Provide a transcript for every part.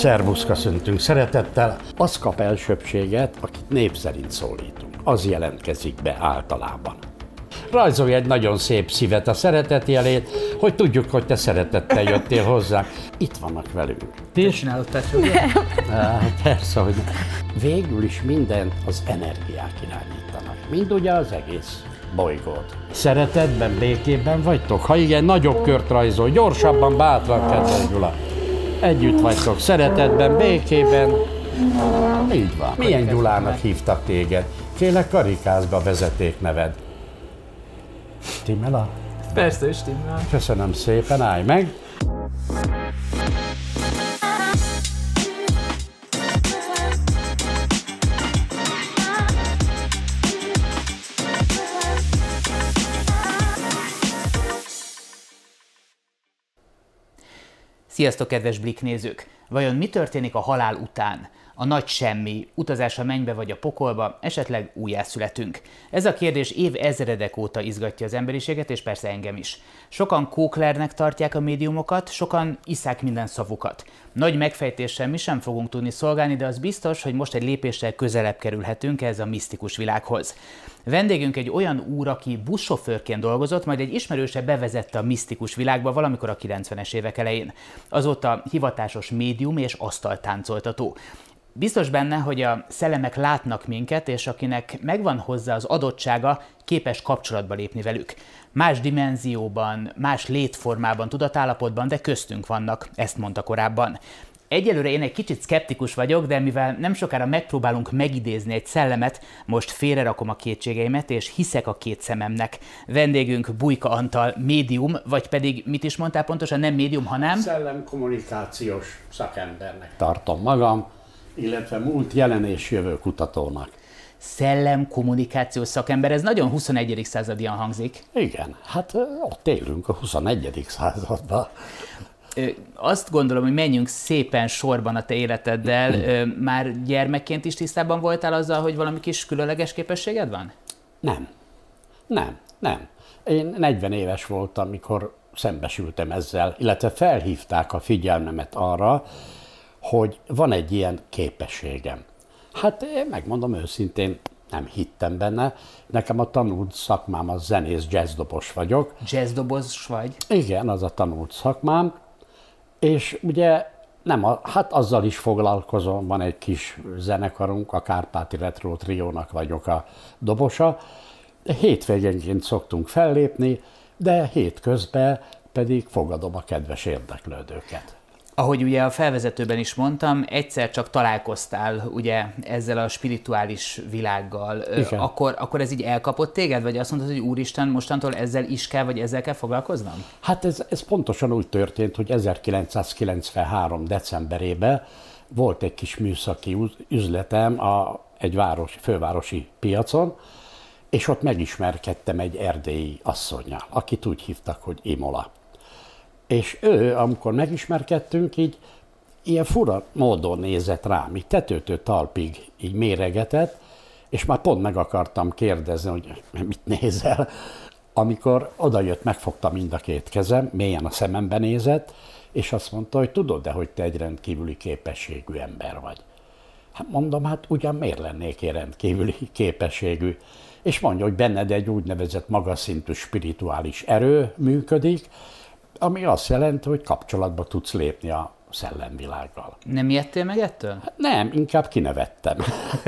Szervusz, köszöntünk szeretettel. Az kap elsőbséget, akit név szerint szólítunk. Az jelentkezik be általában. Rajzolj egy nagyon szép szívet a szeretet jelét, hogy tudjuk, hogy te szeretettel jöttél hozzá. Itt vannak velünk. Ti is? Csinálod, Persze, hogy végül is mindent az energiák irányítanak. Mind ugye az egész bolygót. Szeretetben, békében vagytok? Ha igen, nagyobb kört rajzol, gyorsabban, bátran, kedves Gyula. Együtt vagytok, szeretetben, békében. Így van. Milyen Gyulának hívtak téged? Kélek karikázba vezeték neved. Timmel Persze, stimmel. Köszönöm szépen, állj meg. Sziasztok, kedves Blik nézők! Vajon mi történik a halál után? A nagy semmi, utazás a mennybe vagy a pokolba, esetleg újjászületünk? Ez a kérdés év ezredek óta izgatja az emberiséget, és persze engem is. Sokan kóklernek tartják a médiumokat, sokan iszák minden szavukat. Nagy megfejtéssel mi sem fogunk tudni szolgálni, de az biztos, hogy most egy lépéssel közelebb kerülhetünk ez a misztikus világhoz. Vendégünk egy olyan úr, aki buszsofőrként dolgozott, majd egy ismerőse bevezette a misztikus világba valamikor a 90-es évek elején. Azóta hivatásos médium és asztaltáncoltató. Biztos benne, hogy a szellemek látnak minket, és akinek megvan hozzá az adottsága, képes kapcsolatba lépni velük. Más dimenzióban, más létformában, tudatállapotban, de köztünk vannak, ezt mondta korábban. Egyelőre én egy kicsit szkeptikus vagyok, de mivel nem sokára megpróbálunk megidézni egy szellemet, most félrerakom a kétségeimet, és hiszek a két szememnek. Vendégünk Bujka Antal, médium, vagy pedig mit is mondtál pontosan, nem médium, hanem... Szellemkommunikációs szakembernek tartom magam, illetve múlt jelen és jövő kutatónak. Szellem, kommunikációs szakember, ez nagyon 21. századian hangzik. Igen, hát ott élünk a 21. században. Azt gondolom, hogy menjünk szépen sorban a te életeddel. Már gyermekként is tisztában voltál azzal, hogy valami kis különleges képességed van? Nem. Nem, nem. Én 40 éves voltam, amikor szembesültem ezzel, illetve felhívták a figyelmemet arra, hogy van egy ilyen képességem. Hát én megmondom őszintén, nem hittem benne. Nekem a tanult szakmám az zenész, jazzdobos vagyok. Jazzdobos vagy? Igen, az a tanult szakmám. És ugye nem, a, hát azzal is foglalkozom, van egy kis zenekarunk, a Kárpáti Retro Triónak vagyok a dobosa. Hétvégenként szoktunk fellépni, de hétközben pedig fogadom a kedves érdeklődőket ahogy ugye a felvezetőben is mondtam, egyszer csak találkoztál ugye ezzel a spirituális világgal, Igen. akkor, akkor ez így elkapott téged, vagy azt mondtad, hogy úristen, mostantól ezzel is kell, vagy ezzel kell foglalkoznom? Hát ez, ez pontosan úgy történt, hogy 1993. decemberében volt egy kis műszaki üzletem a, egy város, fővárosi piacon, és ott megismerkedtem egy erdélyi asszonynal, akit úgy hívtak, hogy Imola. És ő, amikor megismerkedtünk, így ilyen fura módon nézett rám, így tetőtől talpig így méregetett, és már pont meg akartam kérdezni, hogy mit nézel, amikor odajött, megfogta mind a két kezem, mélyen a szemembe nézett, és azt mondta, hogy tudod de hogy te egy rendkívüli képességű ember vagy. Hát mondom, hát ugyan miért lennék én rendkívüli képességű? És mondja, hogy benned egy úgynevezett magas szintű spirituális erő működik, ami azt jelenti, hogy kapcsolatba tudsz lépni a szellemvilággal. Nem ijedtél meg ettől? Hát nem, inkább kinevettem.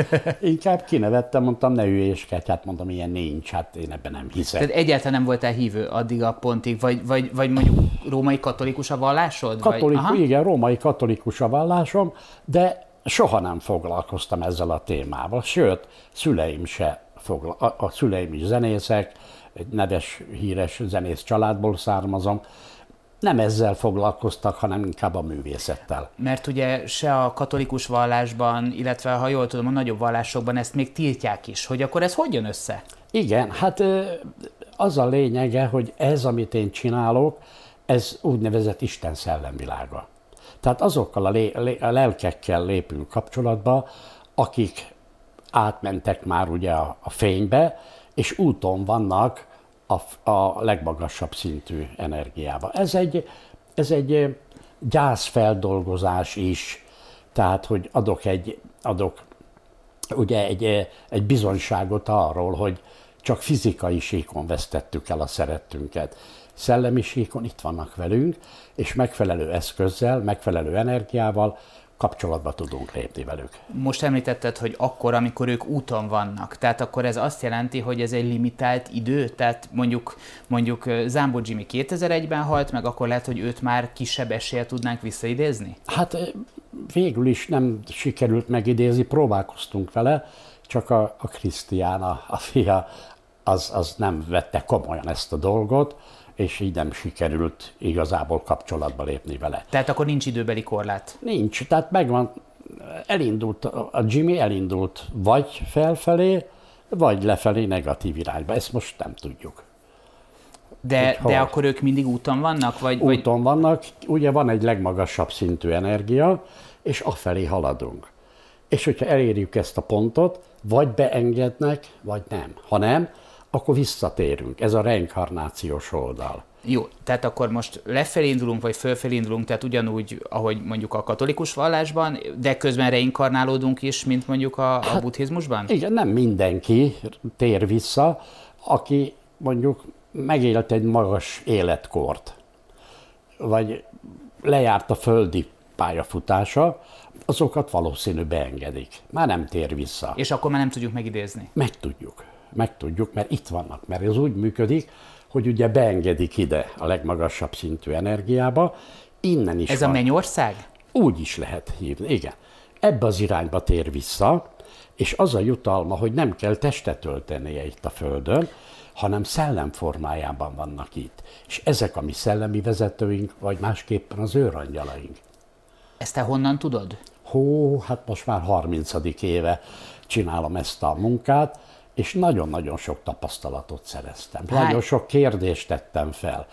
inkább kinevettem, mondtam, ne hülyéskedj, hát mondom, ilyen nincs, hát én ebben nem hiszek. Tehát egyáltalán nem voltál hívő addig a pontig, vagy, vagy, vagy mondjuk római katolikus a vallásod? Katolikus, vagy? igen, római katolikus a vallásom, de soha nem foglalkoztam ezzel a témával, sőt, szüleim se fogla- a, a szüleim is zenészek, egy neves, híres zenész családból származom, nem ezzel foglalkoztak, hanem inkább a művészettel. Mert ugye se a katolikus vallásban, illetve ha jól tudom, a nagyobb vallásokban ezt még tiltják is, hogy akkor ez hogy jön össze? Igen, hát az a lényege, hogy ez, amit én csinálok, ez úgynevezett Isten szellemvilága. Tehát azokkal a, lé, a lelkekkel lépünk kapcsolatba, akik átmentek már ugye a, a fénybe, és úton vannak a, a legmagasabb szintű energiába. Ez egy, ez egy gyászfeldolgozás is, Tehát, hogy adok egy, adok ugye egy, egy bizonyságot arról, hogy csak fizikai síkon vesztettük el a szerettünket. Szellemi síkon itt vannak velünk, és megfelelő eszközzel, megfelelő energiával kapcsolatba tudunk lépni velük. Most említetted, hogy akkor, amikor ők úton vannak, tehát akkor ez azt jelenti, hogy ez egy limitált idő, tehát mondjuk, mondjuk Zámbó Jimmy 2001-ben halt, meg akkor lehet, hogy őt már kisebb esélye tudnánk visszaidézni? Hát végül is nem sikerült megidézni, próbálkoztunk vele, csak a, a Krisztián, a, a fia, az, az nem vette komolyan ezt a dolgot, és így nem sikerült igazából kapcsolatba lépni vele. Tehát akkor nincs időbeli korlát? Nincs, tehát megvan, elindult, a Jimmy elindult vagy felfelé, vagy lefelé negatív irányba. Ezt most nem tudjuk. De, de akkor ők mindig úton vannak? Vagy, úton vagy... vannak, ugye van egy legmagasabb szintű energia, és afelé haladunk. És hogyha elérjük ezt a pontot, vagy beengednek, vagy nem. Ha nem, akkor visszatérünk. Ez a reinkarnációs oldal. Jó, tehát akkor most lefelé indulunk, vagy fölfelé indulunk, tehát ugyanúgy, ahogy mondjuk a katolikus vallásban, de közben reinkarnálódunk is, mint mondjuk a, hát, a buddhizmusban? Igen, nem mindenki tér vissza, aki mondjuk megélt egy magas életkort, vagy lejárt a földi pályafutása, azokat valószínű beengedik. Már nem tér vissza. És akkor már nem tudjuk megidézni? Meg tudjuk meg tudjuk, mert itt vannak. Mert ez úgy működik, hogy ugye beengedik ide a legmagasabb szintű energiába, innen is Ez van. a mennyország? Úgy is lehet hívni, igen. Ebbe az irányba tér vissza, és az a jutalma, hogy nem kell testet öltenie itt a Földön, hanem szellem formájában vannak itt. És ezek a mi szellemi vezetőink, vagy másképpen az őrangyalaink. Ezt te honnan tudod? Hó, hát most már 30. éve csinálom ezt a munkát, és nagyon-nagyon sok tapasztalatot szereztem. Hány... Nagyon sok kérdést tettem fel,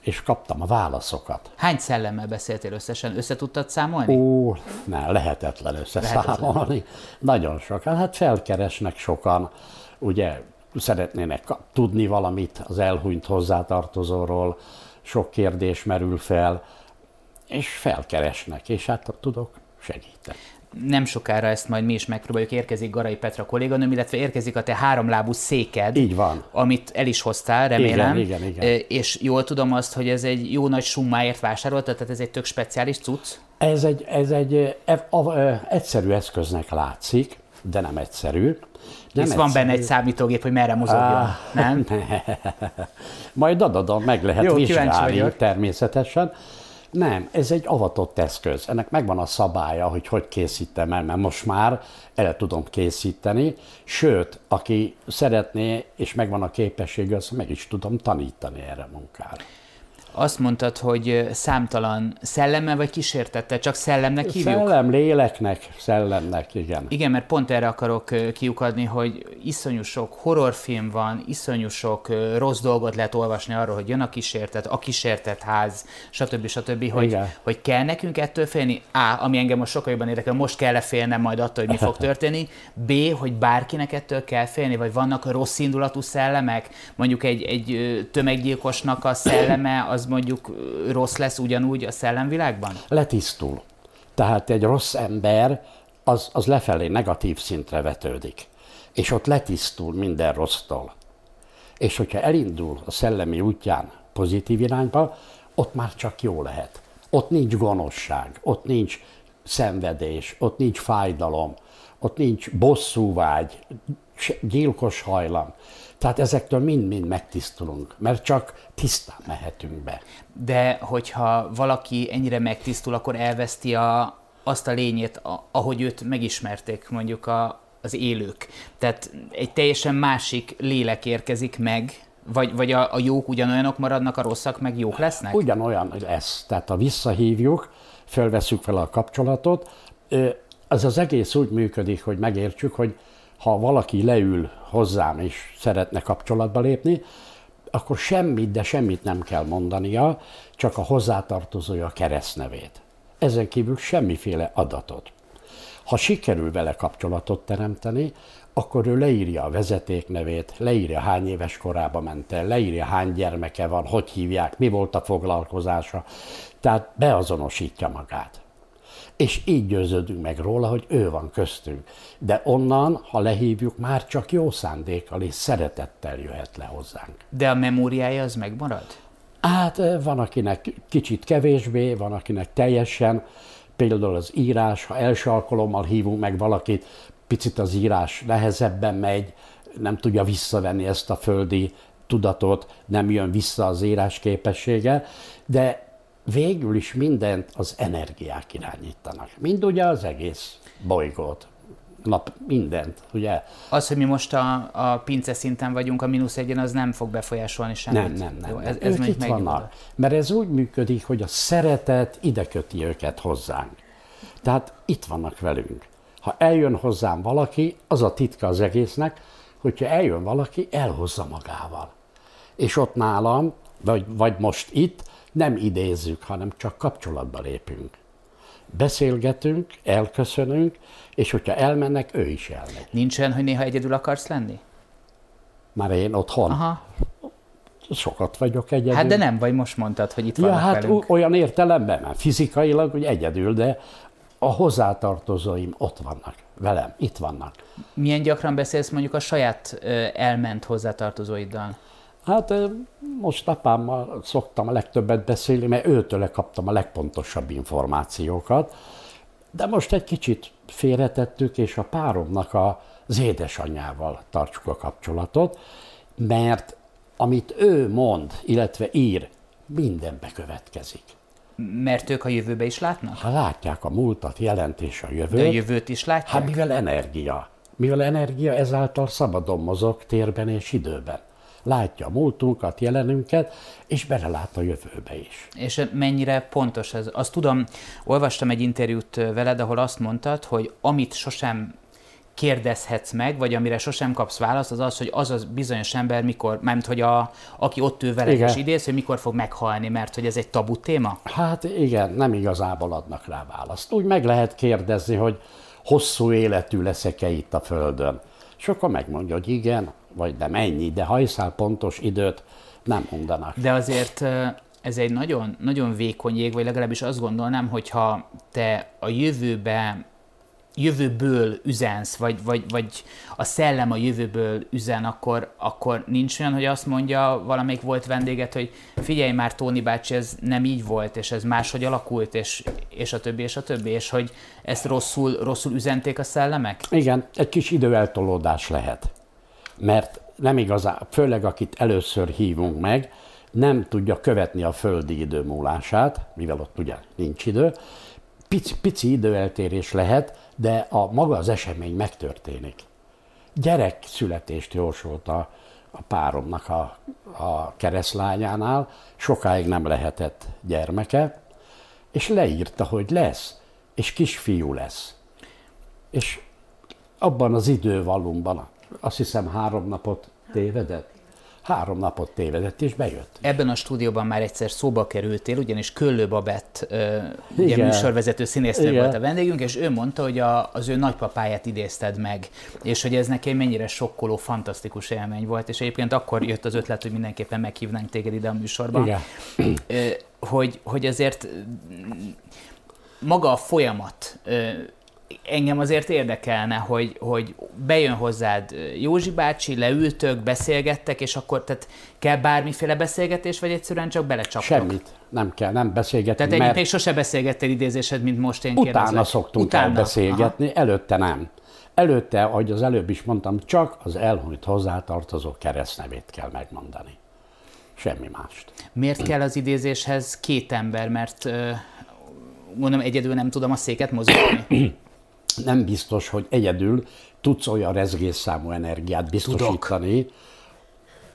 és kaptam a válaszokat. Hány szellemmel beszéltél összesen? Össze tudtad számolni? Ó, ne, lehetetlen összeszámolni. Lehetetlen. Nagyon sok. Hát felkeresnek sokan, ugye szeretnének tudni valamit az elhunyt hozzátartozóról, sok kérdés merül fel, és felkeresnek, és hát tudok segíteni nem sokára ezt majd mi is megpróbáljuk, érkezik Garai Petra kolléganőm, illetve érkezik a te háromlábú széked. Így van. Amit el is hoztál, remélem. Igen, igen, igen. És jól tudom azt, hogy ez egy jó nagy summáért vásároltad, tehát ez egy tök speciális cucc? Ez egy, ez egy e, a, a, egyszerű eszköznek látszik, de nem egyszerű. Nem Hisz van benne egy számítógép, hogy merre mozogjon, ah, nem? Majd adadon meg lehet Jó, vizsgálni természetesen. Nem, ez egy avatott eszköz. Ennek megvan a szabálya, hogy hogy készítem el, mert most már el tudom készíteni, sőt, aki szeretné, és megvan a képessége, azt meg is tudom tanítani erre munkára. Azt mondtad, hogy számtalan szellemmel vagy kísértette, csak szellemnek hívjuk? Szellem, léleknek, szellemnek, igen. Igen, mert pont erre akarok kiukadni, hogy iszonyú sok horrorfilm van, iszonyú sok rossz dolgot lehet olvasni arról, hogy jön a kísértet, a kísértet ház, stb. stb. Hogy, hogy kell nekünk ettől félni? A, ami engem most sokkal jobban érdekel, most kell-e félnem majd attól, hogy mi fog történni? B, hogy bárkinek ettől kell félni, vagy vannak rossz indulatú szellemek? Mondjuk egy, egy tömeggyilkosnak a szelleme az az mondjuk rossz lesz ugyanúgy a szellemvilágban? Letisztul. Tehát egy rossz ember az, az lefelé negatív szintre vetődik. És ott letisztul minden rossztól. És hogyha elindul a szellemi útján pozitív irányba, ott már csak jó lehet. Ott nincs gonoszság, ott nincs szenvedés, ott nincs fájdalom, ott nincs bosszúvágy, gyilkos hajlam. Tehát ezektől mind-mind megtisztulunk, mert csak tisztán mehetünk be. De hogyha valaki ennyire megtisztul, akkor elveszti a, azt a lényét, a, ahogy őt megismerték mondjuk a, az élők. Tehát egy teljesen másik lélek érkezik meg, vagy, vagy a, a jók ugyanolyanok maradnak, a rosszak meg jók lesznek? Ugyanolyan lesz. Tehát ha visszahívjuk, felveszünk fel a kapcsolatot, ez az egész úgy működik, hogy megértsük, hogy ha valaki leül hozzám és szeretne kapcsolatba lépni, akkor semmit, de semmit nem kell mondania, csak a hozzátartozója keresztnevét. Ezen kívül semmiféle adatot. Ha sikerül vele kapcsolatot teremteni, akkor ő leírja a vezetéknevét, leírja hány éves korába ment el, leírja hány gyermeke van, hogy hívják, mi volt a foglalkozása, tehát beazonosítja magát. És így győződünk meg róla, hogy ő van köztünk. De onnan, ha lehívjuk, már csak jó szándékkal és szeretettel jöhet le hozzánk. De a memóriája az megmarad? Hát van, akinek kicsit kevésbé, van, akinek teljesen. Például az írás, ha első alkalommal hívunk meg valakit, picit az írás nehezebben megy, nem tudja visszavenni ezt a földi tudatot, nem jön vissza az írás képessége, de végül is mindent az energiák irányítanak. Mind ugye az egész bolygót, nap, mindent, ugye? Az, hogy mi most a, a pince szinten vagyunk, a mínusz egyen, az nem fog befolyásolni semmit. Nem, nem, nem. Jó, ez, ez ők itt vannak. Mert ez úgy működik, hogy a szeretet ide köti őket hozzánk. Tehát itt vannak velünk. Ha eljön hozzám valaki, az a titka az egésznek, hogyha eljön valaki, elhozza magával. És ott nálam, vagy, vagy most itt, nem idézzük, hanem csak kapcsolatba lépünk. Beszélgetünk, elköszönünk, és hogyha elmennek, ő is elmegy. Nincs olyan, hogy néha egyedül akarsz lenni? Már én otthon Aha. sokat vagyok egyedül. Hát de nem, vagy most mondtad, hogy itt Ja, vannak hát velünk. olyan értelemben, mert fizikailag hogy egyedül, de a hozzátartozóim ott vannak, velem, itt vannak. Milyen gyakran beszélsz mondjuk a saját elment hozzátartozóiddal? Hát most apámmal szoktam a legtöbbet beszélni, mert őtőle kaptam a legpontosabb információkat, de most egy kicsit félretettük, és a páromnak a, az édesanyjával tartsuk a kapcsolatot, mert amit ő mond, illetve ír, mindenbe következik. Mert ők a jövőbe is látnak? Ha látják a múltat, jelent és a jövőt, De a jövőt is látják? hát mivel energia. Mivel energia, ezáltal szabadon mozog térben és időben. Látja a múltunkat, jelenünket, és belelát a jövőbe is. És mennyire pontos ez? Azt tudom, olvastam egy interjút veled, ahol azt mondtad, hogy amit sosem kérdezhetsz meg, vagy amire sosem kapsz választ, az az, hogy az az bizonyos ember mikor, mármint hogy a, aki ott ül veled Igen. és idéz, hogy mikor fog meghalni, mert hogy ez egy tabu téma? Hát igen, nem igazából adnak rá választ. Úgy meg lehet kérdezni, hogy hosszú életű leszek-e itt a Földön. És akkor megmondja, hogy igen, vagy nem ennyi, de hajszál pontos időt nem mondanak. De azért ez egy nagyon, nagyon vékony jég, vagy legalábbis azt gondolnám, hogyha te a jövőbe jövőből üzensz, vagy, vagy, vagy a szellem a jövőből üzen, akkor, akkor nincs olyan, hogy azt mondja valamelyik volt vendéget, hogy figyelj már, Tóni bácsi, ez nem így volt, és ez máshogy alakult, és, és a többi, és a többi, és hogy ezt rosszul, rosszul üzenték a szellemek? Igen, egy kis időeltolódás lehet. Mert nem igazán, főleg akit először hívunk meg, nem tudja követni a földi idő múlását, mivel ott ugye nincs idő. Pici, pici időeltérés lehet, de a maga az esemény megtörténik. Gyerek születést jósolt a, a páromnak a, a keresztlányánál, sokáig nem lehetett gyermeke, és leírta, hogy lesz, és kisfiú lesz. És abban az idővallumban, azt hiszem három napot tévedett, három napot tévedett, és bejött. Ebben a stúdióban már egyszer szóba kerültél, ugyanis Köllő Babett, ugye Igen. műsorvezető színésznő Igen. volt a vendégünk, és ő mondta, hogy a, az ő nagypapáját idézted meg, és hogy ez neki mennyire sokkoló, fantasztikus élmény volt, és egyébként akkor jött az ötlet, hogy mindenképpen meghívnánk téged ide a műsorba. Igen. Hogy, hogy azért mm, maga a folyamat engem azért érdekelne, hogy, hogy bejön hozzád Józsi bácsi, leültök, beszélgettek, és akkor tehát kell bármiféle beszélgetés, vagy egyszerűen csak belecsaptok? Semmit nem kell, nem beszélgetni, Tehát egyébként mert még sose beszélgettél idézésed, mint most én utána kérdezlek. szoktunk Utána. elbeszélgetni, előtte nem. Előtte, ahogy az előbb is mondtam, csak az elhunyt hozzátartozó keresztnevét kell megmondani. Semmi mást. Miért kell az idézéshez két ember, mert mondom, egyedül nem tudom a széket mozgatni? Nem biztos, hogy egyedül tudsz olyan rezgésszámú energiát biztosítani,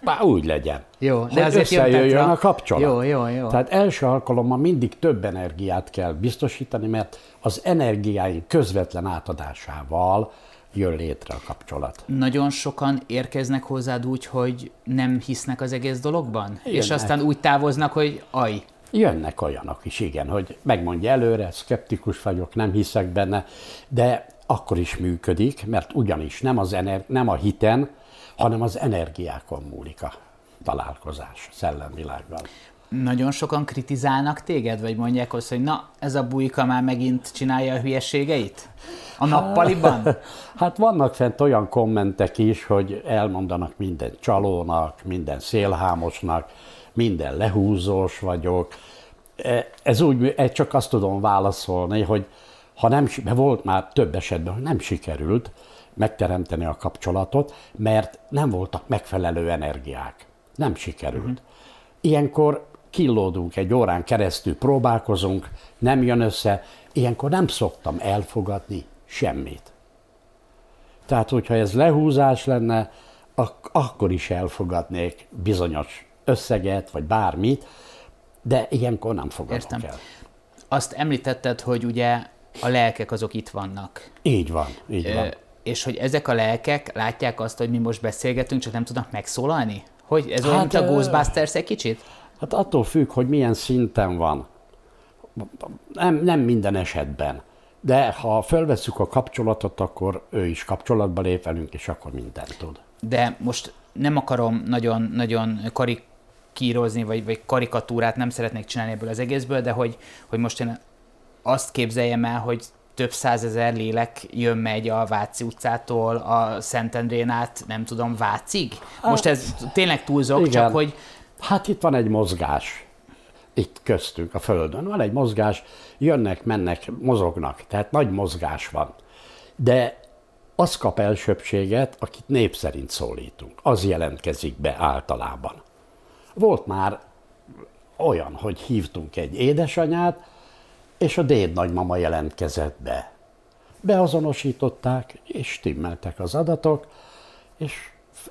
Bár úgy legyen. Jó, de hogy azért jön összejöjjön a kapcsolat. Jó, jó, jó. Tehát első alkalommal mindig több energiát kell biztosítani, mert az energiáink közvetlen átadásával jön létre a kapcsolat. Nagyon sokan érkeznek hozzád úgy, hogy nem hisznek az egész dologban? És Jönnek. aztán úgy távoznak, hogy aj, Jönnek olyanok is, igen, hogy megmondja előre, szkeptikus vagyok, nem hiszek benne, de akkor is működik, mert ugyanis nem, az ener- nem a hiten, hanem az energiákon múlik a találkozás szellemvilágban. Nagyon sokan kritizálnak téged, vagy mondják azt, hogy na, ez a bujka már megint csinálja a hülyeségeit? A nappaliban? Hát vannak fent olyan kommentek is, hogy elmondanak minden csalónak, minden szélhámosnak, minden lehúzós vagyok. E, Ez úgy, ez csak azt tudom válaszolni, hogy ha nem, mert volt már több esetben, hogy nem sikerült megteremteni a kapcsolatot, mert nem voltak megfelelő energiák. Nem sikerült. Ilyenkor killódunk egy órán keresztül, próbálkozunk, nem jön össze, ilyenkor nem szoktam elfogadni semmit. Tehát, hogyha ez lehúzás lenne, ak- akkor is elfogadnék bizonyos összeget, vagy bármit, de ilyenkor nem fogadok Értem. el. Azt említetted, hogy ugye a lelkek azok itt vannak. Így van, így Ö, van. és hogy ezek a lelkek látják azt, hogy mi most beszélgetünk, csak nem tudnak megszólalni? Hogy ez olyan, Hát, mint a Ghostbusters egy kicsit? Hát attól függ, hogy milyen szinten van. Nem, nem minden esetben. De ha felvesszük a kapcsolatot, akkor ő is kapcsolatba lép velünk, és akkor mindent tud. De most nem akarom nagyon, nagyon karikírozni, vagy, vagy karikatúrát nem szeretnék csinálni ebből az egészből, de hogy, hogy most én azt képzeljem el, hogy több százezer lélek jön-megy a Váci utcától a Szentendrén át, nem tudom, Vácig? Most ez tényleg túlzok, Igen. csak hogy Hát itt van egy mozgás. Itt köztünk a Földön van egy mozgás, jönnek, mennek, mozognak, tehát nagy mozgás van. De az kap elsőbséget, akit név szerint szólítunk. Az jelentkezik be általában. Volt már olyan, hogy hívtunk egy édesanyát, és a déd nagymama jelentkezett be. Beazonosították, és stimmeltek az adatok, és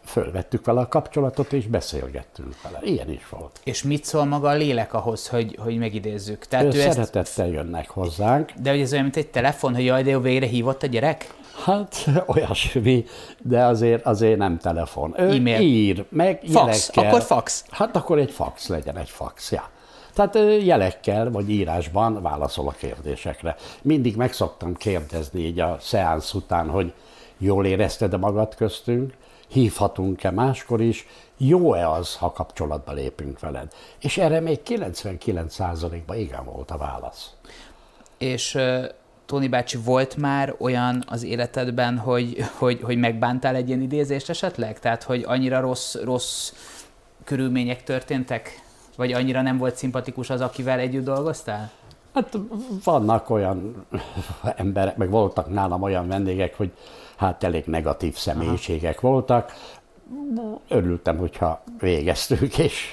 fölvettük vele a kapcsolatot, és beszélgettünk vele. Ilyen is volt. és mit szól maga a lélek ahhoz, hogy, hogy megidézzük? Tehát Ő ő ezt, szeretettel jönnek hozzánk. de hogy ez olyan, mint egy telefon, hogy jaj, de jó, végre hívott a gyerek? Hát olyasmi, de azért, azért nem telefon. Ő E-mail. ír, meg Fax. jelekkel. Akkor fax. Hát akkor egy fax legyen, egy fax, ja. Tehát jelekkel vagy írásban válaszol a kérdésekre. Mindig meg szoktam kérdezni így a szeánsz után, hogy jól érezted-e magad köztünk, hívhatunk-e máskor is, jó-e az, ha kapcsolatba lépünk veled? És erre még 99%-ban igen volt a válasz. És Tóni bácsi, volt már olyan az életedben, hogy, hogy, hogy megbántál egy ilyen idézést esetleg? Tehát, hogy annyira rossz, rossz körülmények történtek? Vagy annyira nem volt szimpatikus az, akivel együtt dolgoztál? Hát vannak olyan emberek, meg voltak nálam olyan vendégek, hogy hát elég negatív személyiségek Aha. voltak. Örültem, hogyha végeztük, és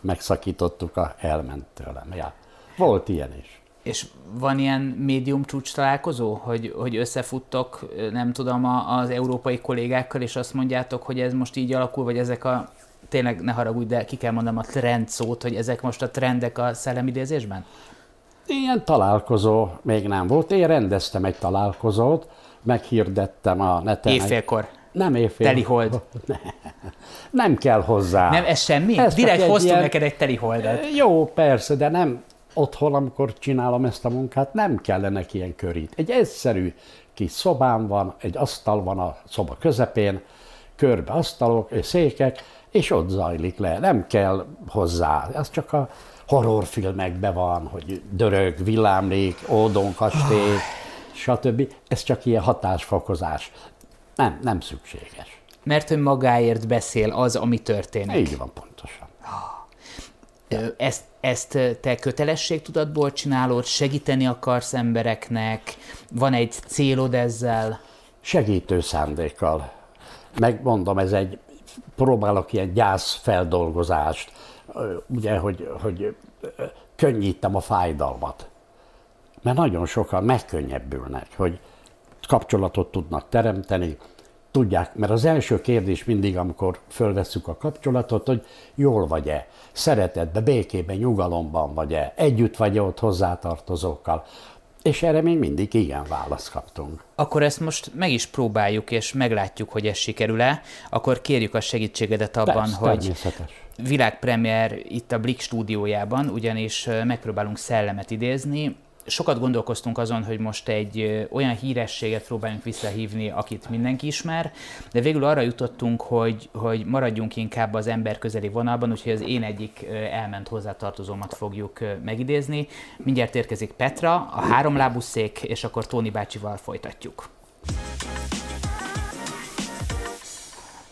megszakítottuk, a, elment tőlem. Ja. Volt ilyen is. És van ilyen médium csúcs találkozó, hogy, hogy összefuttok, nem tudom, az európai kollégákkal, és azt mondjátok, hogy ez most így alakul, vagy ezek a, tényleg ne haragudj, de ki kell mondanom a trend szót, hogy ezek most a trendek a szellemidézésben? Ilyen találkozó még nem volt. Én rendeztem egy találkozót, meghirdettem a neten. egy- Évfélkor. Nem évfél. Telihold. Nem kell hozzá. Nem, ez semmi? Ez Direkt egy hoztunk ilyen- neked egy teliholdat. Jó, persze, de nem otthon, amikor csinálom ezt a munkát, nem kellene ilyen körít. Egy egyszerű kis szobám van, egy asztal van a szoba közepén, körbe asztalok és székek, és ott zajlik le. Nem kell hozzá. Ez csak a horrorfilmekben van, hogy dörög, villámlék, ódon, kastély, stb. Ez csak ilyen hatásfokozás. Nem, nem szükséges. Mert hogy magáért beszél az, ami történik. Így van pontosan. Ezt, ezt te kötelességtudatból csinálod, segíteni akarsz embereknek, van egy célod ezzel? segítő szándékkal. Megmondom, ez egy, próbálok ilyen gyászfeldolgozást, ugye, hogy, hogy könnyítem a fájdalmat. Mert nagyon sokan megkönnyebbülnek, hogy kapcsolatot tudnak teremteni, tudják, mert az első kérdés mindig, amikor fölvesszük a kapcsolatot, hogy jól vagy-e, szeretetbe, békében, nyugalomban vagy-e, együtt vagy-e ott hozzátartozókkal. És erre még mindig igen választ kaptunk. Akkor ezt most meg is próbáljuk, és meglátjuk, hogy ez sikerül-e. Akkor kérjük a segítségedet abban, Persze, hogy világpremier itt a Blick stúdiójában, ugyanis megpróbálunk szellemet idézni. Sokat gondolkoztunk azon, hogy most egy olyan hírességet próbáljunk visszahívni, akit mindenki ismer, de végül arra jutottunk, hogy, hogy maradjunk inkább az ember közeli vonalban, úgyhogy az én egyik elment hozzátartozómat fogjuk megidézni. Mindjárt érkezik Petra, a háromlábú szék, és akkor Tóni bácsival folytatjuk.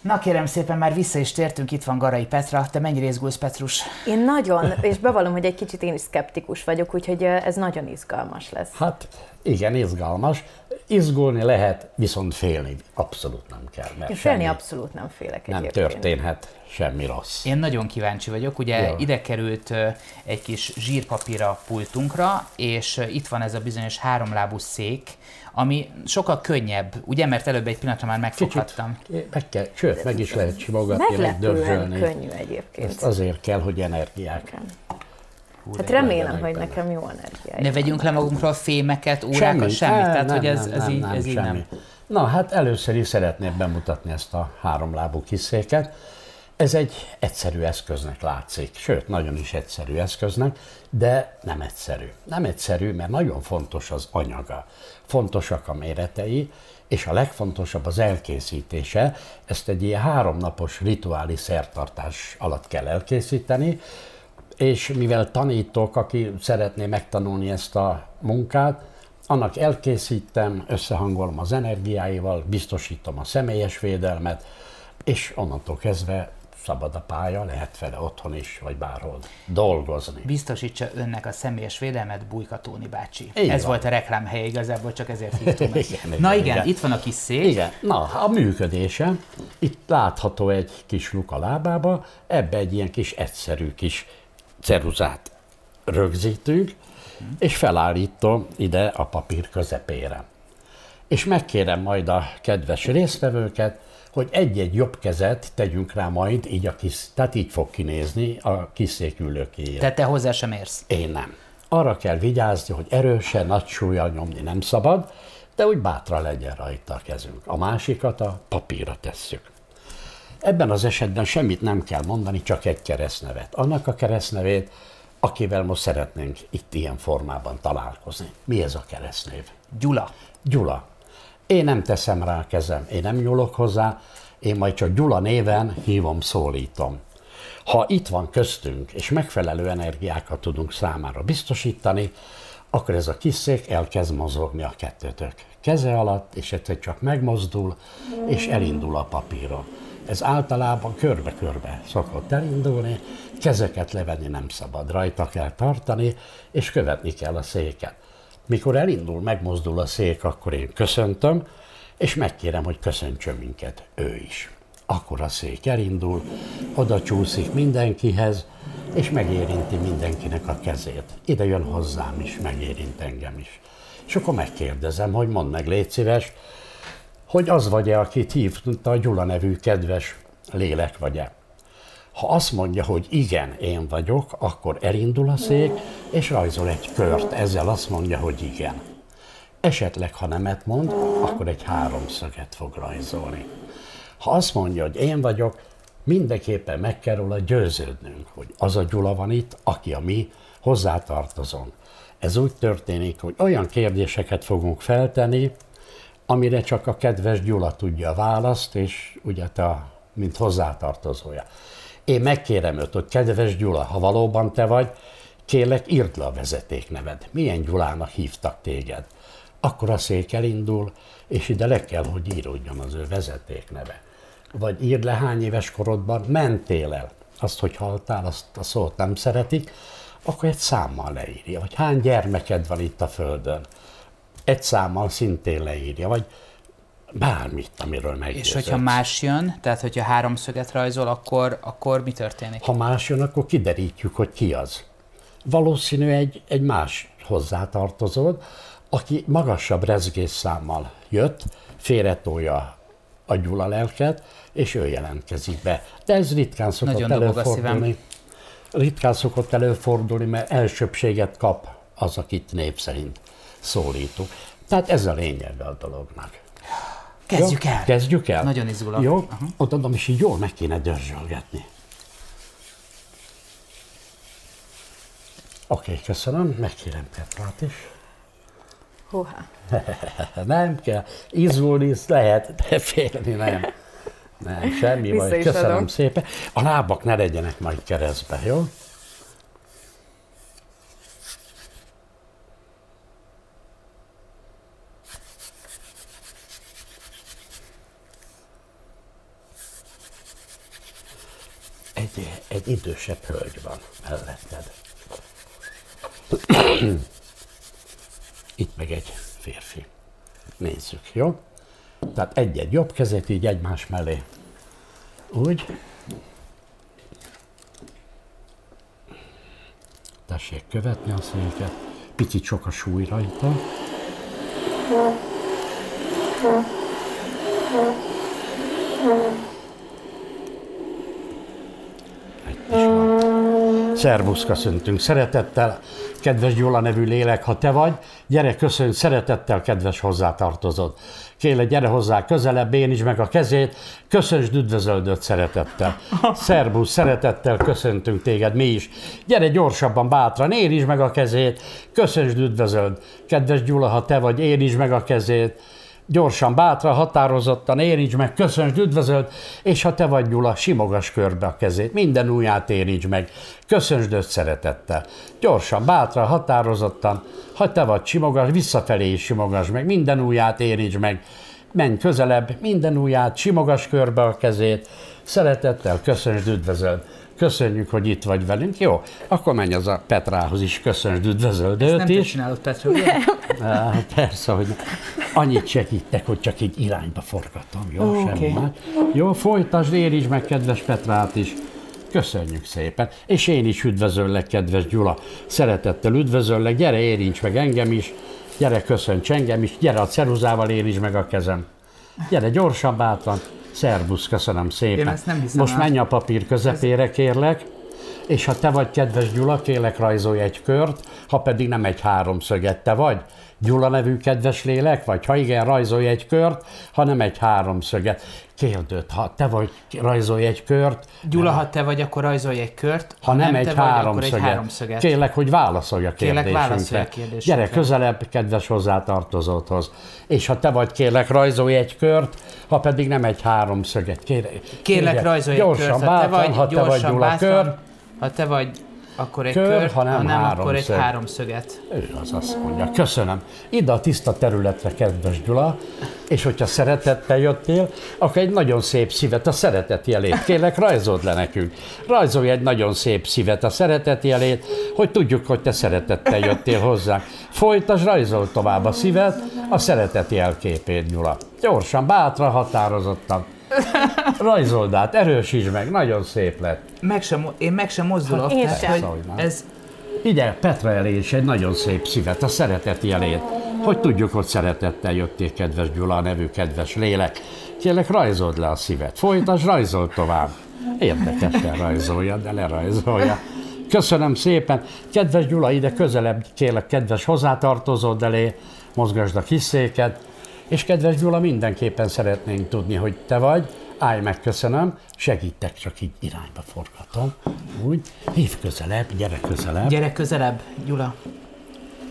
Na kérem szépen, már vissza is tértünk, itt van Garai Petra. Te mennyire izgulsz, Petrus? Én nagyon, és bevallom, hogy egy kicsit én is szkeptikus vagyok, úgyhogy ez nagyon izgalmas lesz. Hát igen, izgalmas. Izgulni lehet, viszont félni abszolút nem kell. Mert Én félni semmi abszolút nem félek nem egyébként. történhet semmi rossz. Én nagyon kíváncsi vagyok. Ugye Jó. ide került egy kis zsírpapír a pultunkra, és itt van ez a bizonyos háromlábú szék, ami sokkal könnyebb, ugye? Mert előbb egy pillanatra már megfoghattam. Meg kell, sőt, meg is lehet simogatni, meg dörzsölni. könnyű egyébként. Ezt azért kell, hogy energiák. Hát remélem, hogy benne. nekem jó energiája. Ne vegyünk le magunkról fémeket, órákat, semmit. Á, Tehát, nem, hogy ez, nem, ez, nem, így, nem, ez így semmi. nem. Na, hát először is szeretném bemutatni ezt a háromlábú kiszéket. Ez egy egyszerű eszköznek látszik, sőt, nagyon is egyszerű eszköznek, de nem egyszerű. Nem egyszerű, mert nagyon fontos az anyaga, fontosak a méretei, és a legfontosabb az elkészítése. Ezt egy ilyen háromnapos rituális szertartás alatt kell elkészíteni, és mivel tanítok, aki szeretné megtanulni ezt a munkát, annak elkészítem, összehangolom az energiáival, biztosítom a személyes védelmet, és onnantól kezdve szabad a pálya, lehet vele otthon is, vagy bárhol dolgozni. Biztosítsa önnek a személyes védelmet Bújka Tóni bácsi. Így ez volt a reklámhelye igazából, csak ezért hívtunk meg. Igen, Na igen, igen, igen. itt van a kis szék. Igen, na, a működése. Itt látható egy kis luk a lábába, ebbe egy ilyen kis egyszerű kis ceruzát rögzítünk, és felállítom ide a papír közepére. És megkérem majd a kedves résztvevőket, hogy egy-egy jobb kezet tegyünk rá majd, így a kis, tehát így fog kinézni a kiszékülőkéjére. Tehát te hozzá sem érsz. Én nem. Arra kell vigyázni, hogy erősen, nagy súlyjal nyomni nem szabad, de úgy bátra legyen rajta a kezünk. A másikat a papírra tesszük. Ebben az esetben semmit nem kell mondani, csak egy keresztnevet. Annak a keresztnevét, akivel most szeretnénk itt ilyen formában találkozni. Mi ez a keresztnév? Gyula. Gyula. Én nem teszem rá a kezem, én nem nyúlok hozzá, én majd csak Gyula néven hívom, szólítom. Ha itt van köztünk, és megfelelő energiákat tudunk számára biztosítani, akkor ez a kis szék elkezd mozogni a kettőtök keze alatt, és egyszer csak megmozdul, és elindul a papíron. Ez általában körbe-körbe szokott elindulni, kezeket levenni nem szabad, rajta kell tartani, és követni kell a széket. Mikor elindul, megmozdul a szék, akkor én köszöntöm, és megkérem, hogy köszöntsön minket ő is. Akkor a szék elindul, oda csúszik mindenkihez, és megérinti mindenkinek a kezét. Ide jön hozzám is, megérint engem is. És akkor megkérdezem, hogy mondd meg, légy szíves, hogy az vagy-e, akit hívta a Gyula nevű kedves lélek vagy-e. Ha azt mondja, hogy igen, én vagyok, akkor elindul a szék, és rajzol egy kört, ezzel azt mondja, hogy igen. Esetleg, ha nemet mond, akkor egy háromszöget fog rajzolni. Ha azt mondja, hogy én vagyok, mindenképpen meg kell róla győződnünk, hogy az a Gyula van itt, aki a mi hozzátartozunk. Ez úgy történik, hogy olyan kérdéseket fogunk feltenni, amire csak a kedves Gyula tudja a választ, és ugye te, mint hozzátartozója. Én megkérem őt, hogy kedves Gyula, ha valóban te vagy, kérlek írd le a vezetékneved. Milyen Gyulának hívtak téged? Akkor a szék elindul, és ide le kell, hogy íródjon az ő vezetékneve. Vagy írd le, hány éves korodban mentél el. Azt, hogy haltál, azt a szót nem szeretik, akkor egy számmal leírja. Vagy hány gyermeked van itt a Földön. Egy számmal szintén leírja. Vagy bármit, amiről És meggyőződsz. hogyha más jön, tehát hogyha háromszöget rajzol, akkor, akkor mi történik? Ha más jön, akkor kiderítjük, hogy ki az. Valószínű egy, egy más hozzátartozód, aki magasabb rezgésszámmal jött, félretolja a Gyula lelket, és ő jelentkezik be. De ez ritkán szokott Nagyon előfordulni. Ritkán szokott előfordulni, mert elsőbséget kap az, akit név szerint szólítunk. Tehát ez a lényege a dolognak. Kezdjük Jó? el! Kezdjük el? Nagyon izgulok. Jó? Aha. Ott adom, és így jól meg kéne dörzsölgetni. Oké, köszönöm. Megkérem Petrát is. Húha. Nem kell. Izgulni lehet, de félni nem. Nem, semmi baj. Köszönöm adom. szépen. A lábak ne legyenek majd keresztbe, jó? Egy, egy idősebb hölgy van melletted. Itt meg egy férfi. Nézzük, jó? Tehát egy-egy jobb kezet így egymás mellé. Úgy. Tessék követni a széket. Picit sok a súly rajta. Egy is van. Szervusz, köszöntünk szeretettel. Kedves Gyula nevű lélek, ha te vagy, gyere, köszönj szeretettel, kedves hozzátartozod. Kérlek, gyere hozzá közelebb, én is meg a kezét, köszöntsd üdvözöldöt szeretettel. Szervusz, szeretettel köszöntünk téged, mi is. Gyere gyorsabban, bátran, én is meg a kezét, köszöntsd üdvözöld. Kedves Gyula, ha te vagy, én is meg a kezét. Gyorsan, bátran, határozottan érints meg, köszöntsd, üdvözöld, és ha te vagy Gyula, simogass körbe a kezét, minden ujját érints meg, köszöntsd őt szeretettel. Gyorsan, bátran, határozottan, ha te vagy, simogass, visszafelé is simogass meg, minden ujját érints meg, menj közelebb, minden ujját, simogass körbe a kezét, szeretettel, köszöntsd, üdvözöld. Köszönjük, hogy itt vagy velünk. Jó, akkor menj az a Petrához is, köszöntsd, üdvözöld őt Nem is. csinálod, Petra, ugye? Á, persze, hogy annyit segítek, hogy csak egy irányba forgatom, jó? Ó, Semmi más. Jó, folytasd, érintsd meg kedves Petrát is. Köszönjük szépen. És én is üdvözöllek, kedves Gyula. Szeretettel üdvözöllek, gyere, érints meg engem is. Gyere, köszönts engem is. Gyere, a ceruzával érints meg a kezem. Gyere, gyorsan, bátran. Szervusz, köszönöm szépen. Én ezt nem hiszem Most el. menj a papír közepére, kérlek. És ha te vagy kedves Gyula, kérlek rajzolj egy kört, ha pedig nem egy háromszöget, te vagy? Gyula nevű kedves lélek vagy? Ha igen, rajzolj egy kört, ha nem egy háromszöget. Kérd őt, ha te vagy, rajzolj egy kört, Gyula, ha te vagy, akkor rajzolj egy kört, ha nem, egy, te vagy, háromszöget. egy háromszöget. Kérlek, hogy válaszolj a kérdésünkre. válaszolj a kérdésünkre. Gyere közelebb, kedves hozzátartozódhoz. És ha te vagy, kérlek, rajzolj egy kört, ha pedig nem egy háromszöget. Kérlek, Kérlek, rajzolj egy gyorsan, kört, ha te bátran, vagy, ha te vagy Gyula, bátran, kör, ha te vagy, akkor egy Kör, kör, ha nem ha nem akkor egy háromszög. háromszöget. Ő az azt mondja. Köszönöm. Ide a tiszta területre, kedves Gyula, és hogyha szeretettel jöttél, akkor egy nagyon szép szívet, a szeretet jelét. Kérlek, rajzold le nekünk. Rajzolj egy nagyon szép szívet, a szeretet jelét, hogy tudjuk, hogy te szeretettel jöttél hozzánk. Folytasd, rajzold tovább a szívet, a szeretet jelképét, Gyula. Gyorsan, bátran, határozottan. Rajzold át, erősítsd meg, nagyon szép lett. Meg sem, én meg sem mozdulok. Én tehát, sem. hogy Szóval ez, Ide Petra elé is egy nagyon szép szívet, a szeretet jelét. Hogy tudjuk, hogy szeretettel jöttél, kedves Gyula, a nevű kedves lélek. Kérlek, rajzold le a szívet. Folytasd, rajzold tovább. Érdekesen rajzolja, de lerajzolja. Köszönöm szépen. Kedves Gyula, ide közelebb, kérlek, kedves hozzátartozód elé, mozgasd a kis széket. És kedves Gyula, mindenképpen szeretnénk tudni, hogy te vagy. Állj meg, köszönöm. Segítek, csak így irányba forgatom. Úgy. Hív közelebb, gyere közelebb. gyere közelebb, Gyula.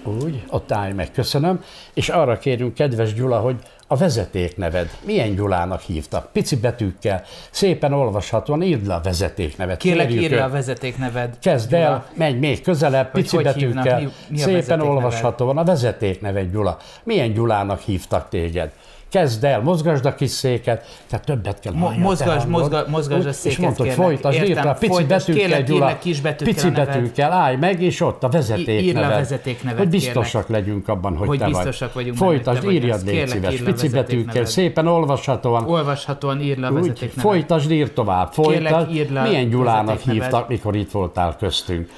Úgy, ott állj meg, köszönöm. És arra kérünk, kedves Gyula, hogy a vezetékneved milyen Gyulának hívtak? Pici betűkkel, szépen olvashatóan írd le a vezetéknevet. Kérlek, írd le a vezetékneved. Kezd Gyula. el, menj még közelebb, Hogy pici hogy betűkkel, hívnak, mi- mi szépen olvashatóan a vezetékneved, Gyula. Milyen Gyulának hívtak téged? Kezd el, mozgasd a kis széket, tehát többet kell Mo- mozgasd, hangod. mozga- mozgasd a széket, És mondtad, kérlek. folytasd, írd Értem, le, pici folytasd, betűkkel, kérlek, írd Gyula, kis betűkkel pici betűkkel, állj meg, és ott a vezetékneved. Írd le a vezetéknevet, Hogy biztosak legyünk abban, hogy, Hogy te vagy. biztosak vagyunk benne, hogy Folytasd, vagy írjad, légy Kérlek, szíves, írd pici betűkkel, szépen olvashatóan. Olvashatóan írd le a Úgy, vezetéknevet. folytasd, írd tovább, Kérlek, folytasd. írd Milyen Gyulának hívtak, mikor itt voltál köztünk?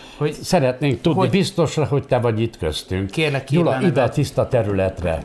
Szeretnénk tudni biztosra, hogy te vagy itt köztünk. Kérlek, írd Gyula, ide a nevet. tiszta területre.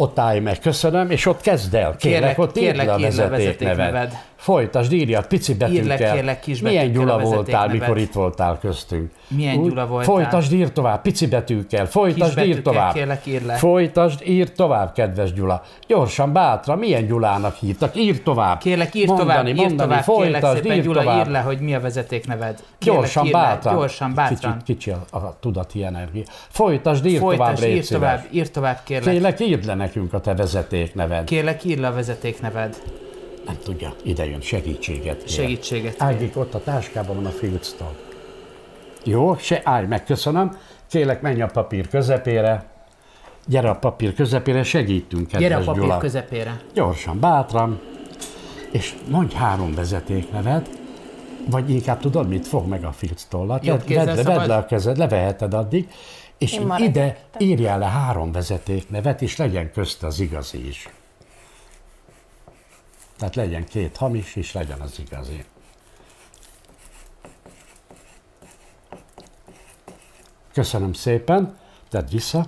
Ott állj meg, köszönöm, és ott kezd el. Kérlek, Kérlek, ott kérlek, írd le a vezetékneved. vezetékneved. Folytasd, írjad pici betűkkel. kérlek, kis Milyen Gyula voltál, vezetéknevet. mikor itt voltál köztünk? Milyen Úgy, Gyula voltál? Folytasd, ír tovább, pici betűkkel, folytasd, ír Kisbetűkkel tovább. kérlek, ír le. Folytasd, ír tovább, kedves Gyula. Gyorsan, bátra, milyen Gyulának hívtak? Ír tovább. Kérlek, ír mondani, tovább, ír mondani, tovább, kérlek folytasd, szépen, ír Gyula, tovább. ír le, hogy mi a vezetékneved. Kérlek, Gyorsan, ír le, bátran. Gyorsan, bátran. Kicsit, kicsi a, a tudati energia. Folytasd, ír tovább, Folytasd, légy ír szíves. tovább, ír tovább, kérlek. Kérlek, írd le nekünk a te vezetékneved. Kérlek, ír le a vezetékneved. Nem tudja, ide jön, segítséget kér. Segítséget. Ágik, ott a táskában van a filctól. Jó, se állj meg, köszönöm. Kérlek, menj a papír közepére. Gyere a papír közepére, segítünk, kedves Gyere a papír Gyula. közepére. Gyorsan, bátran, és mondj három vezetéknevet, vagy inkább tudod, mit fog meg a filctollat. Jobb Vedd, kézzel vedd, le, szabad? vedd le a kezed, leveheted addig, és Én ide írjál le három vezetéknevet, és legyen közt az igazi is. Tehát legyen két hamis, és legyen az igazi. Köszönöm szépen, tedd vissza.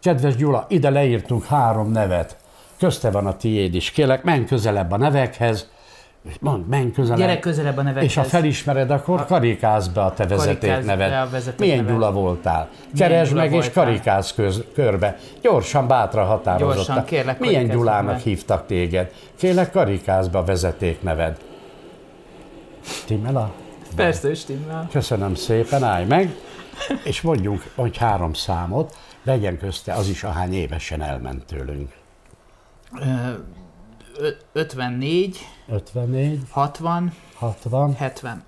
Kedves Gyula, ide leírtunk három nevet. Közte van a tiéd is. Kérlek, menj közelebb a nevekhez. Mondd, menj közelebb. Gyere közelebb a nevekhez. És ha felismered, akkor karikázz be a te a vezetékneved. Milyen Gyula voltál? Keresd meg és voltál? karikázz köz, körbe. Gyorsan, bátra határozottan. Gyorsan, kérlek, Milyen Gyulának meg. hívtak téged? Kérlek, karikázz be a vezetékneved. Stimmel a Persze, stimmel. Köszönöm szépen, állj meg, és mondjunk, hogy három számot, legyen közte az is, ahány évesen elment tőlünk. Ö, ö- 54, 54, 60, 60, 70.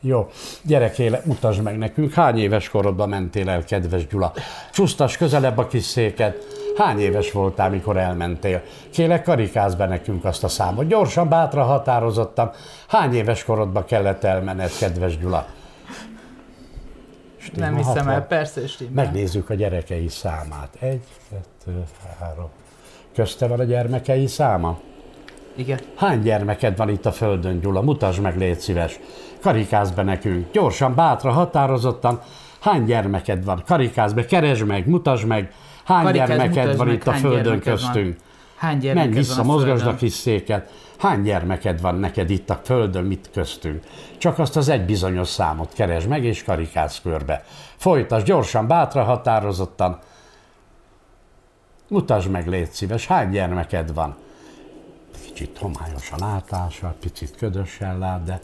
jó. Gyerekéle, mutasd meg nekünk, hány éves korodban mentél el, kedves Gyula? Csúsztas közelebb a kis széket. Hány éves voltál, mikor elmentél? Kélek, karikázz be nekünk azt a számot. Gyorsan, bátra, határozottan. Hány éves korodban kellett elmenned, kedves Gyula? Stimmel, Nem hiszem 60. el, persze, stimmel. Megnézzük a gyerekei számát. Egy, kettő, három. Közte van a gyermekei száma? Igen. Hány gyermeked van itt a földön, Gyula? Mutasd meg, légy szíves. Karikázz be nekünk. Gyorsan, bátra, határozottan. Hány gyermeked van? Karikázz be, keresd meg, mutasd meg. Hány Karikázz, gyermeked van meg, itt a földön gyermeked van. Hány gyermeked Menj vissza, mozgasd a kis széket. Hány gyermeked van neked itt a földön, mit köztünk? Csak azt az egy bizonyos számot keresd meg, és karikázz körbe. Folytasd gyorsan, bátra, határozottan. Mutasd meg, légy szíves, hány gyermeked van? Kicsit homályos a látása, picit ködösen lát, de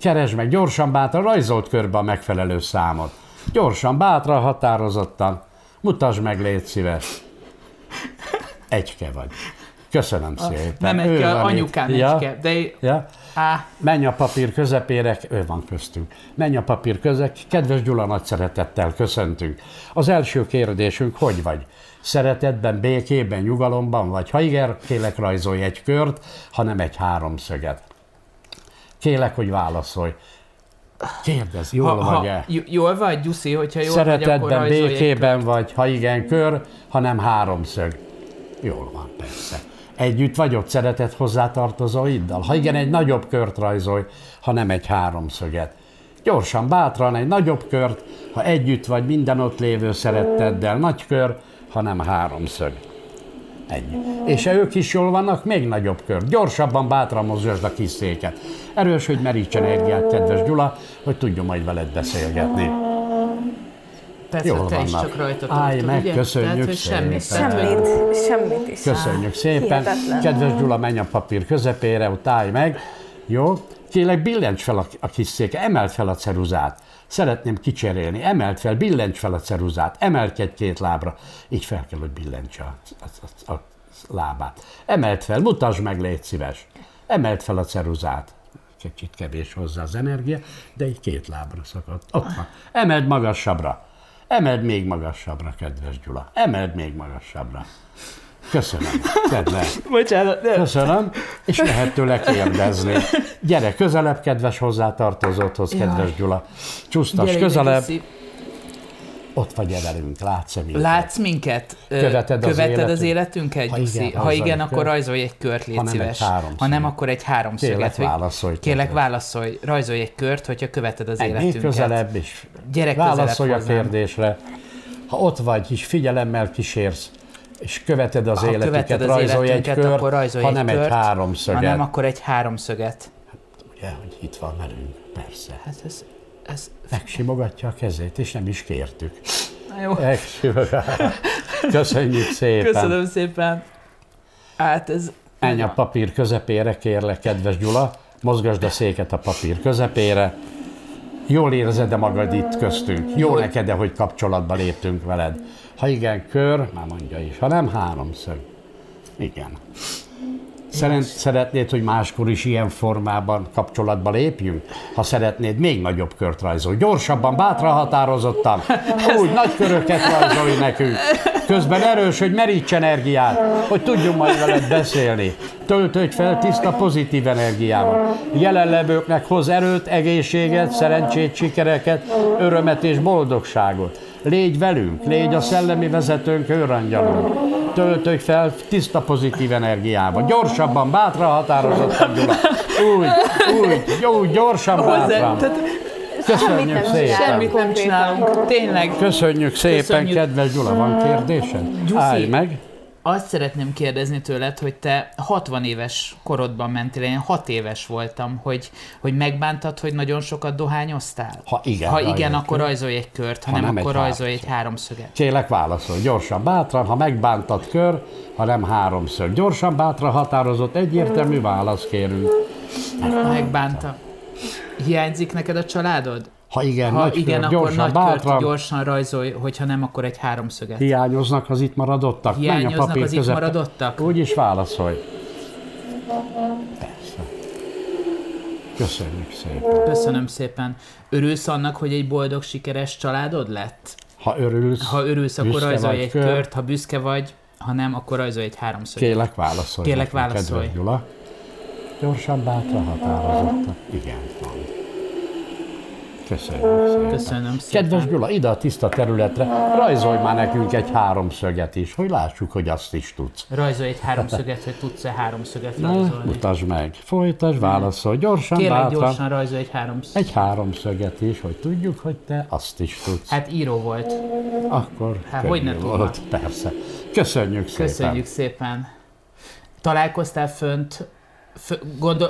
keresd meg, gyorsan, bátra, rajzolt körbe a megfelelő számot. Gyorsan, bátra, határozottan. Mutasd meg, légy szíves. Egyke vagy. Köszönöm szépen. Nem egy kell, itt. anyukám ja, egy kell, de Ja. á, Menj a papír közepére, ő van köztünk. Menj a papír közek, kedves Gyula, nagy szeretettel köszöntünk. Az első kérdésünk, hogy vagy? Szeretetben, békében, nyugalomban vagy? Ha igen, kélek rajzolj egy kört, ha nem egy háromszöget. Kélek, hogy válaszolj. Kérdez, jól ha, vagy-e? ha, jól vagy, Gyuszi, hogyha jól vagy, akkor Szeretetben, rajzolj egy békében vagy, ha igen, kör, ha nem háromszög. Jól van, persze. Együtt vagy ott szeretet hozzátartozóiddal? Ha igen, egy nagyobb kört rajzolj, ha nem egy háromszöget. Gyorsan, bátran egy nagyobb kört, ha együtt vagy minden ott lévő szeretteddel, nagy kör, ha nem háromszög. Ennyi. És ha ők is jól vannak, még nagyobb kör. Gyorsabban, bátran mozgasd a kis széket. Erős, hogy meríts energiát, kedves Gyula, hogy tudjon majd veled beszélgetni. Persze, Jól te is vannak. csak rajta Állj meg, ugye? köszönjük Tehát, hogy semmit. szépen. Semmit, semmit is. Köszönjük szépen. Hihetetlen. Kedves Gyula, menj a papír közepére, ott állj meg. Jó? Kérlek, billencs fel a, a kis széke, emeld fel a ceruzát. Szeretném kicserélni. Emeld fel, billencs fel a ceruzát. Emelkedj két lábra. Így fel kell, hogy billencs a, a, a, a lábát. Emeld fel, mutasd meg, légy szíves. Emeld fel a ceruzát. Kicsit kevés hozzá az energia, de így két lábra szakadt. Ott van. Emeld magasabbra. Emeld még magasabbra, kedves Gyula. Emeld még magasabbra. Köszönöm. Le. Bocsánat, de Köszönöm, és lehet tőle kérdezni. Gyere közelebb, kedves hozzátartozódhoz, kedves Gyula. Csúsztas gyere közelebb, Gyuszi. Ott vagy velünk, látsz-e minket? Látsz minket? Követed az Követed az életünk? életünket, Ha Gyuszi? igen, Ha igen, egy akkor kört. rajzolj egy kört, légy Ha nem, egy szíves. Ha nem, akkor egy háromszöget. Kérlek, hogy- válaszolj, Kérlek, válaszolj. Rajzolj egy kört, hogyha követed az még életünket. közelebb, és Gyere közelebb válaszolj a kérdésre. Ha ott vagy, és figyelemmel kísérsz, és követed az Ha életüket, követed az rajzolj egy kört, akkor rajzolj ha egy nem kört, egy háromszöget. Ha nem, akkor egy háromszöget. Ugye, hogy itt van velünk, persze. Hát ez, Ez, Megsimogatja a kezét, és nem is kértük. na jó, Megsimogatja. Köszönjük szépen. köszönöm szépen. Hát ez... Menj a papír közepére, kérlek, kedves Gyula. Mozgasd a széket a papír közepére. Jól érzed-e magad itt köztünk? Jó neked-e, hogy kapcsolatba léptünk veled? Ha igen, kör, már mondja is. Ha nem, háromszög. Igen. Szeret, szeretnéd, hogy máskor is ilyen formában kapcsolatba lépjünk? Ha szeretnéd, még nagyobb kört rajzolj. Gyorsabban, bátran, határozottan. Úgy, nagy köröket rajzolj nekünk. Közben erős, hogy meríts energiát, hogy tudjunk majd veled beszélni. Töltődj fel tiszta, pozitív energiával. Jelenlevőknek hoz erőt, egészséget, szerencsét, sikereket, örömet és boldogságot. Légy velünk, légy a szellemi vezetőnk, őrangyalunk. Töltődj fel tiszta, pozitív energiával. Gyorsabban, bátran, határozottan, Gyula. Úgy, úgy, jó, gyorsan, bátran. Köszönjük nem szépen. semmit nem csinálunk. Tényleg. Köszönjük szépen, Köszönjük. kedves Gyula. Van kérdésed? Állj meg. Azt szeretném kérdezni tőled, hogy te 60 éves korodban mentél, én 6 éves voltam, hogy, hogy megbántad, hogy nagyon sokat dohányoztál? Ha igen, Ha igen, akkor ki. rajzolj egy kört, ha, Ha nem, nem, akkor egy rajzolj egy háromszöget. Kélek válaszol, gyorsan, bátran, ha megbántad kör, ha nem háromszög. Gyorsan, bátran, határozott, egyértelmű válasz kérünk. Megbánta. Hiányzik neked a családod? Ha igen, Ha nagy igen, kör, akkor gyorsan, nagy bátran, kört gyorsan rajzolj, hogyha nem, akkor egy háromszöget. hiányoznak az itt maradottak. Menj a Hiányoznak papír az itt közepe. maradottak? Úgy is válaszolj. Persze. Köszönjük szépen. Köszönöm szépen. Örülsz annak, hogy egy boldog, sikeres családod lett? Ha örülsz, Ha örülsz, akkor rajzolj egy kör, kört, ha büszke vagy, ha nem, akkor rajzolj egy háromszöget. Kélek válaszolj. Nekem, válaszolj. Kedves Gyula. Gyorsan, bátran, határozottan. Igen, van. Köszönjük szépen. Köszönöm szépen. Kedves Gyula, ide a tiszta területre, rajzolj már nekünk egy háromszöget is, hogy lássuk, hogy azt is tudsz. Rajzolj egy háromszöget, hogy tudsz-e háromszöget Na, rajzolni. mutasd meg. Folytasd, válaszolj gyorsan, Kérlek, bátran. gyorsan rajzolj egy háromszöget. Egy háromszöget is, hogy tudjuk, hogy te azt is tudsz. Hát író volt. Akkor hát hogy ne volt, persze. Köszönjük szépen. Köszönjük szépen. Találkoztál fönt, f- gondol,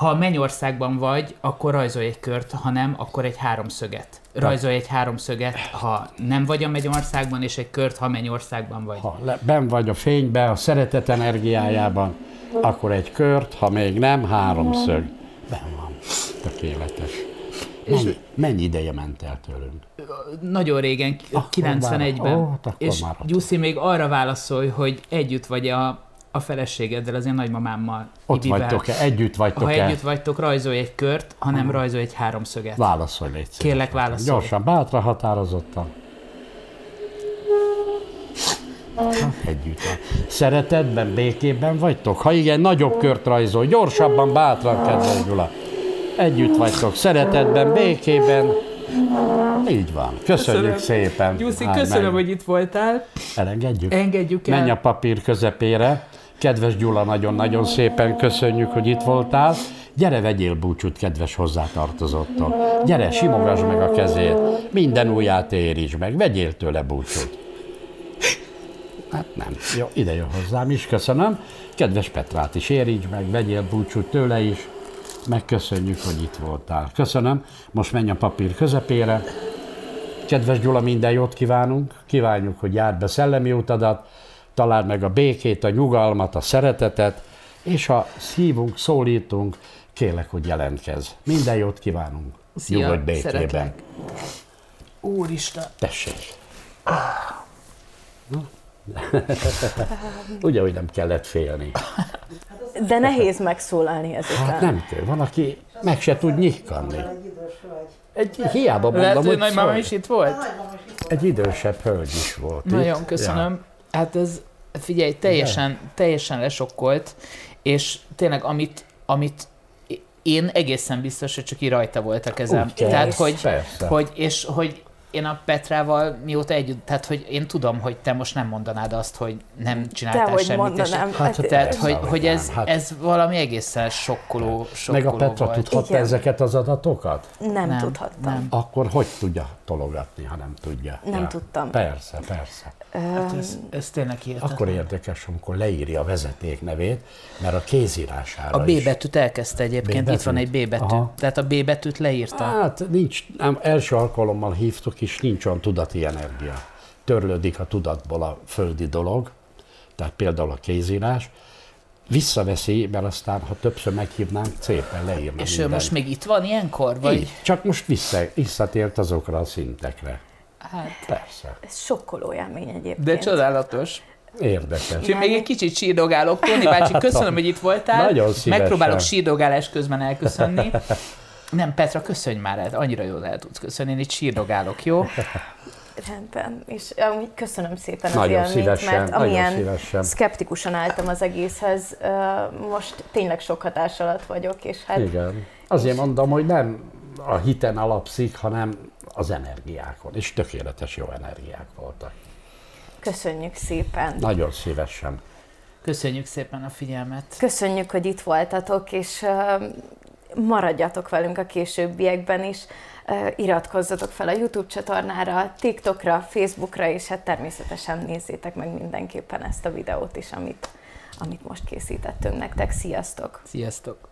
ha Mennyországban vagy, akkor rajzolj egy kört, ha nem, akkor egy háromszöget. Rajzolj egy háromszöget, ha nem vagy a Mennyországban, és egy kört, ha Mennyországban vagy. Ha le, ben vagy a fénybe, a szeretet energiájában, akkor egy kört, ha még nem, háromszög. Ben van. Tökéletes. Mennyi, mennyi ideje ment el tőlünk? Nagyon régen, Akkor 91-ben. már- ó, hát és. Gyuszi még arra válaszolj, hogy együtt vagy a, a feleségeddel, az én nagymamámmal. Ott Ibivel. vagytok-e? Együtt Ha vagytok-e? együtt vagytok, rajzolj egy kört, ha nem, rajzolj egy háromszöget. Válaszolj, légy szíves. Kérlek, válaszolj. Gyorsan, bátra, határozottan. Ha, Együtt. Szeretetben, békében vagytok? Ha igen, nagyobb kört rajzol. Gyorsabban, bátran, kedves Gyula. Együtt vagytok. Szeretetben, békében. Így van. Köszönjük Köszönöm. szépen. Gyuszi, köszönöm, meg. hogy itt voltál. Elengedjük? Engedjük el. Menj a papír közepére. Kedves Gyula, nagyon-nagyon szépen köszönjük, hogy itt voltál. Gyere, vegyél búcsút, kedves hozzátartozottól. Gyere, simogasd meg a kezét. Minden ujját érítsd meg. Vegyél tőle búcsút. Hát nem. Jó, ide jön hozzám is, köszönöm. Kedves Petrát is érítsd meg, vegyél búcsút tőle is. Megköszönjük, hogy itt voltál. Köszönöm. Most menj a papír közepére. Kedves Gyula, minden jót kívánunk. Kívánjuk, hogy járd be szellemi utadat, találd meg a békét, a nyugalmat, a szeretetet, és ha szívunk, szólítunk, kérlek, hogy jelentkezz. Minden jót kívánunk. Szia, Nyugodj békében. szeretlek. Úristen. Tessék. Ugye, hogy nem kellett félni. De nehéz megszólalni ezután. Hát nem kell. Van, aki meg se tud nyikkanni. Egy, hiába mondom, Lehet, hogy hogy nagymama szólj. is itt volt? Egy idősebb hölgy is volt Nagyon itt. köszönöm. Hát ez, figyelj, teljesen, teljesen lesokkolt, és tényleg amit, amit én egészen biztos, hogy csak így rajta volt a kezem. Úgy. Tehát, hogy, Persze. hogy, és hogy én a Petrával mióta együtt, tehát hogy én tudom, hogy te most nem mondanád azt, hogy nem csináltál Dehogy semmit. mondanám. És, Hát, tehát, persze, hogy, hogy ez, Hát- ez valami egészen sokkoló, sokkoló Meg a Petra volt. tudhatta Igen. ezeket az adatokat? nem, Nem, tudhattam. nem. Akkor hogy tudja tologatni, ha nem tudja? Nem tudtam. Persze, persze. Hát ez, ez tényleg hihetetlen. Akkor érdekes, amikor leírja a vezeték nevét, mert a kézírására A B is. betűt elkezdte egyébként, B itt van egy B betű. Aha. Tehát a B betűt leírta. Hát nincs, nem, első alkalommal hívtuk, és nincs olyan tudati energia. Törlődik a tudatból a földi dolog, tehát például a kézírás, visszaveszi, mert aztán, ha többször meghívnánk, szépen leírna És ő mindent. most még itt van ilyenkor? Vagy? Így, csak most vissza, visszatért azokra a szintekre. Hát, Persze. Ez sokkoló élmény egyébként. de csodálatos. Érdekes. Úgyhogy még egy kicsit sírdogálok. Tóni bácsi, köszönöm, hogy itt voltál. Nagyon szívesen. Megpróbálok sírdogálás közben elköszönni. Nem, Petra, köszönj már el, annyira jól el tudsz köszönni, én itt sírdogálok, jó? Rendben. És amúgy köszönöm szépen az Nagyon élményt, szívesen, mert nagyon amilyen szívesen. szkeptikusan álltam az egészhez, most tényleg sok hatás alatt vagyok, és hát Igen. Azért mondom, hogy nem a hiten alapszik, hanem az energiákon. És tökéletes jó energiák voltak. köszönjük szépen. Nagyon szívesen. Köszönjük szépen a figyelmet. Köszönjük, hogy itt voltatok, és maradjatok velünk a későbbiekben is. Iratkozzatok fel a YouTube csatornára, TikTokra, Facebookra, és hát természetesen nézzétek meg mindenképpen ezt a videót is, amit, amit most készítettünk nektek. Sziasztok! Sziasztok!